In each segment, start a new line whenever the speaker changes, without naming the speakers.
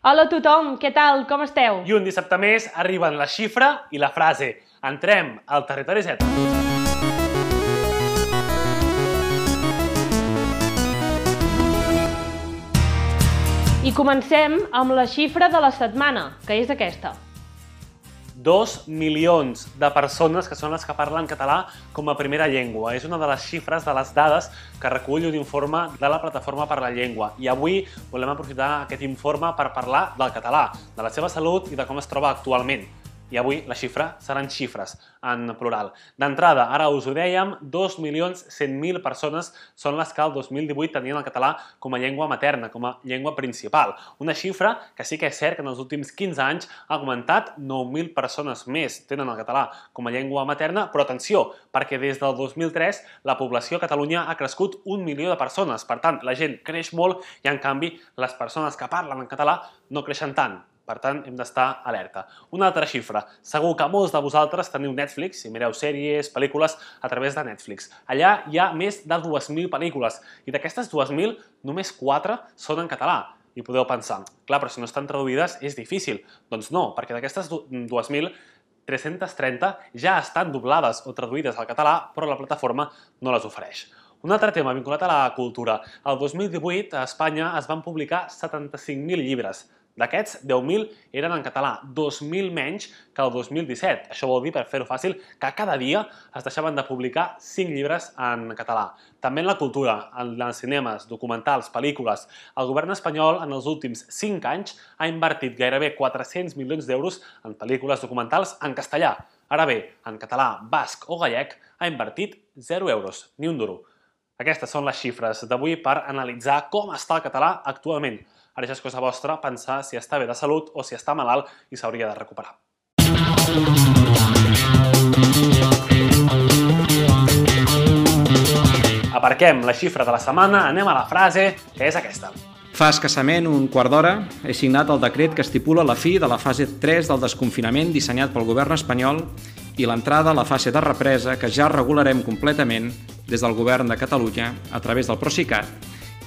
Hola a tothom, què tal? Com esteu?
I un dissabte més arriben la xifra i la frase. Entrem al territori Z.
I comencem amb la xifra de la setmana, que és aquesta.
Dos milions de persones que són les que parlen català com a primera llengua. És una de les xifres, de les dades que recull un informe de la Plataforma per la Llengua. I avui volem aprofitar aquest informe per parlar del català, de la seva salut i de com es troba actualment i avui la xifra seran xifres en plural. D'entrada, ara us ho dèiem, 2.100.000 persones són les que el 2018 tenien el català com a llengua materna, com a llengua principal. Una xifra que sí que és cert que en els últims 15 anys ha augmentat 9.000 persones més tenen el català com a llengua materna, però atenció, perquè des del 2003 la població a Catalunya ha crescut un milió de persones. Per tant, la gent creix molt i, en canvi, les persones que parlen en català no creixen tant. Per tant, hem d'estar alerta. Una altra xifra. Segur que molts de vosaltres teniu Netflix i mireu sèries, pel·lícules a través de Netflix. Allà hi ha més de 2.000 pel·lícules i d'aquestes 2.000, només 4 són en català. I podeu pensar, clar, però si no estan traduïdes és difícil. Doncs no, perquè d'aquestes 2.000, 330 ja estan doblades o traduïdes al català, però la plataforma no les ofereix. Un altre tema vinculat a la cultura. El 2018 a Espanya es van publicar 75.000 llibres. D'aquests, 10.000 eren en català, 2.000 menys que el 2017. Això vol dir, per fer-ho fàcil, que cada dia es deixaven de publicar 5 llibres en català. També en la cultura, en els cinemes, documentals, pel·lícules. El govern espanyol, en els últims 5 anys, ha invertit gairebé 400 milions d'euros en pel·lícules documentals en castellà. Ara bé, en català, basc o gallec, ha invertit 0 euros, ni un duro. Aquestes són les xifres d'avui per analitzar com està el català actualment. Ara ja és cosa vostra pensar si està bé de salut o si està malalt i s'hauria de recuperar. Aparquem la xifra de la setmana, anem a la frase, que és aquesta.
Fa escassament un quart d'hora he signat el decret que estipula la fi de la fase 3 del desconfinament dissenyat pel govern espanyol i l'entrada a la fase de represa que ja regularem completament des del govern de Catalunya a través del Procicat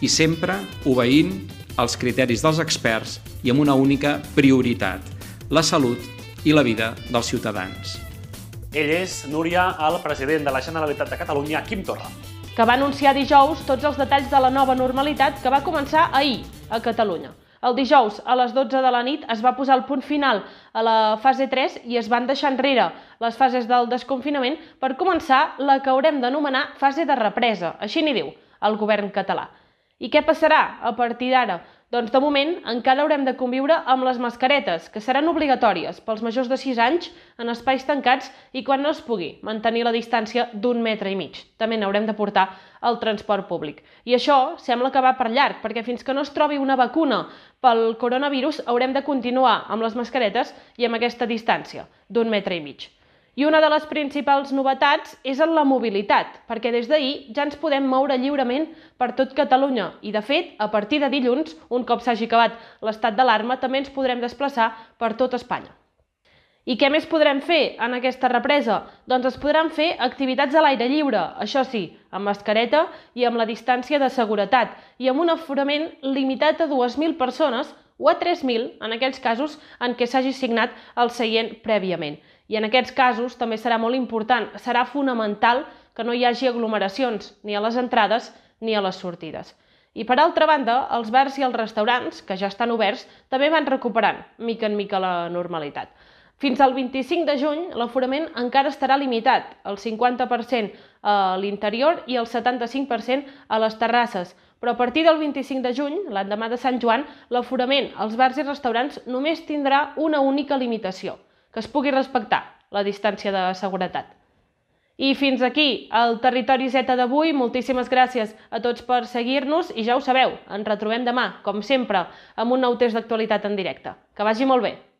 i sempre obeint els criteris dels experts i amb una única prioritat, la salut i la vida dels ciutadans.
Ell és, Núria, el president de la Generalitat de Catalunya, Quim Torra.
Que va anunciar dijous tots els detalls de la nova normalitat que va començar ahir a Catalunya. El dijous, a les 12 de la nit, es va posar el punt final a la fase 3 i es van deixar enrere les fases del desconfinament per començar la que haurem d'anomenar fase de represa, així n'hi diu el govern català. I què passarà a partir d'ara? Doncs de moment encara haurem de conviure amb les mascaretes, que seran obligatòries pels majors de 6 anys en espais tancats i quan no es pugui mantenir la distància d'un metre i mig. També n'haurem de portar al transport públic. I això sembla que va per llarg, perquè fins que no es trobi una vacuna pel coronavirus haurem de continuar amb les mascaretes i amb aquesta distància d'un metre i mig. I una de les principals novetats és en la mobilitat, perquè des d'ahir ja ens podem moure lliurement per tot Catalunya i, de fet, a partir de dilluns, un cop s'hagi acabat l'estat d'alarma, també ens podrem desplaçar per tot Espanya. I què més podrem fer en aquesta represa? Doncs es podran fer activitats a l'aire lliure, això sí, amb mascareta i amb la distància de seguretat, i amb un aforament limitat a 2.000 persones o a 3.000 en aquells casos en què s'hagi signat el seient prèviament. I en aquests casos també serà molt important, serà fonamental que no hi hagi aglomeracions ni a les entrades ni a les sortides. I per altra banda, els bars i els restaurants, que ja estan oberts, també van recuperant, mica en mica, la normalitat. Fins al 25 de juny, l'aforament encara estarà limitat, el 50% a l'interior i el 75% a les terrasses, però a partir del 25 de juny, l'endemà de Sant Joan, l'aforament als bars i restaurants només tindrà una única limitació – que es pugui respectar la distància de seguretat. I fins aquí el Territori Z d'avui. Moltíssimes gràcies a tots per seguir-nos i ja ho sabeu, ens retrobem demà, com sempre, amb un nou test d'actualitat en directe. Que vagi molt bé!